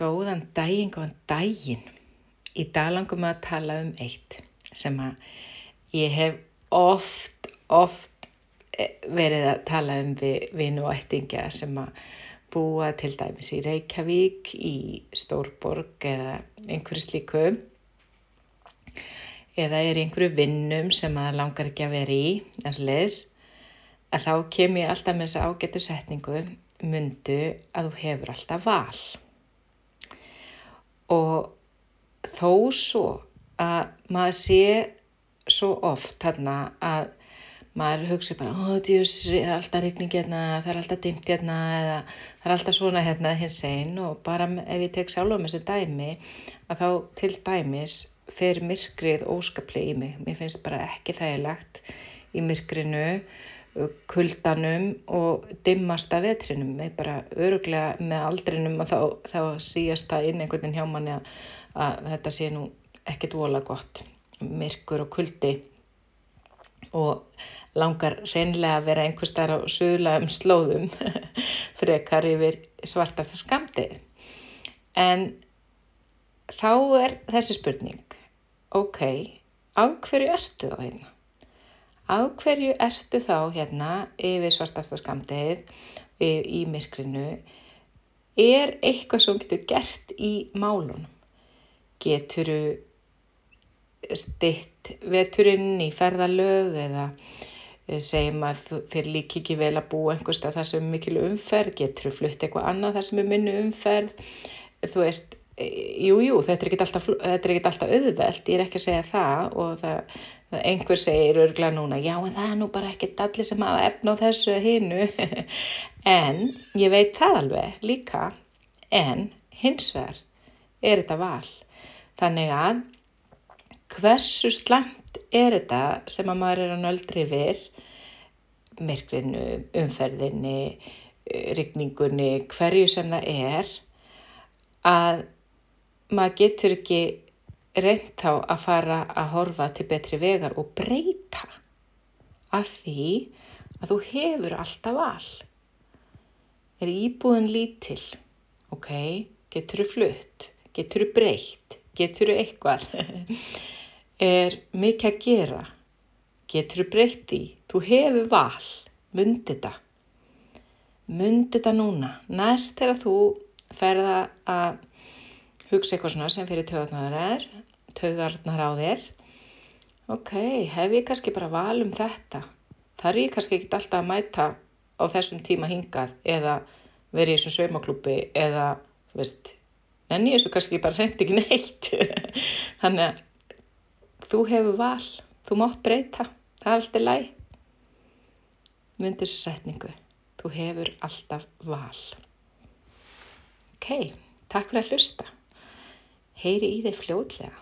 Góðan daginn, góðan daginn. Í dag langum við að tala um eitt sem að ég hef oft, oft eh, verið að tala um við vinu og ættingja sem að búa til dæmis í Reykjavík, í Stórborg eða einhverju slíku. Eða er einhverju vinnum sem að langar ekki að vera í, eins og leis, að þá kem ég alltaf með þessa ágættu setningu mundu að þú hefur alltaf val og þó svo að maður sé svo oft þarna að maður hugsi bara, ó djús, alltaf regning hérna, það er alltaf dimt hérna eða það er alltaf svona hérna hins einn og bara ef ég tek sjálf um þessu dæmi að þá til dæmis fer myrkrið óskaplega í mig. Mér finnst bara ekki þægilegt í myrkrinu, kuldanum og dimmasta vetrinum. Ég bara öruglega með aldrinum og þá, þá síast það inn einhvern veginn hjá manni að, að þetta sé nú ekkert vola gott. Myrkur og kuldi og langar reynilega að vera einhver starf á sögulegum slóðum frekar yfir svartasta skamdið. En þá er þessi spurning, ok, á hverju ertu þá hérna? Á hverju ertu þá hérna yfir svartasta skamdið í, í myrkrinu? Er eitthvað sem getur gert í málunum? Geturu stitt veturinn í ferðalög eða eh, segjum að þér líki ekki vel að búa einhverstað þar sem er mikil umferð, getur þú flutt eitthvað annað þar sem er minnu umferð, þú veist, jújú, jú, þetta er alltaf, alltaf auðvelt, ég er ekki að segja það og það, einhver segir örgla núna, já en það er nú bara ekkert allir sem hafa efna á þessu eða hinnu, en ég veit það alveg líka, en hins vegar er þetta val, þannig að hversu slæmt er þetta sem að maður er að nöldri við, myrkrinu, umferðinni, rigningunni, hverju sem það er, að maður getur ekki reynd þá að fara að horfa til betri vegar og breyta af því að þú hefur alltaf val. Er íbúðin lítill, ok, getur þú flutt, getur þú breytt, getur eitthvað, er mikið að gera, getur þú breytt í, þú hefur val, myndi þetta, myndi þetta núna, næst þegar þú ferða að hugsa eitthvað svona sem fyrir töðarnar á þér. Ok, hef ég kannski bara val um þetta? Þar er ég kannski ekki alltaf að mæta á þessum tíma hingað eða verið í þessum saumaklúpi eða, veist en ég er svo kannski bara reyndi ekki neitt. Þannig að þú hefur val, þú mátt breyta. Það er alltaf læg myndi þessu setningu. Þú hefur alltaf val. Ok, takk fyrir að hlusta. Heyri í þeir fljóðlega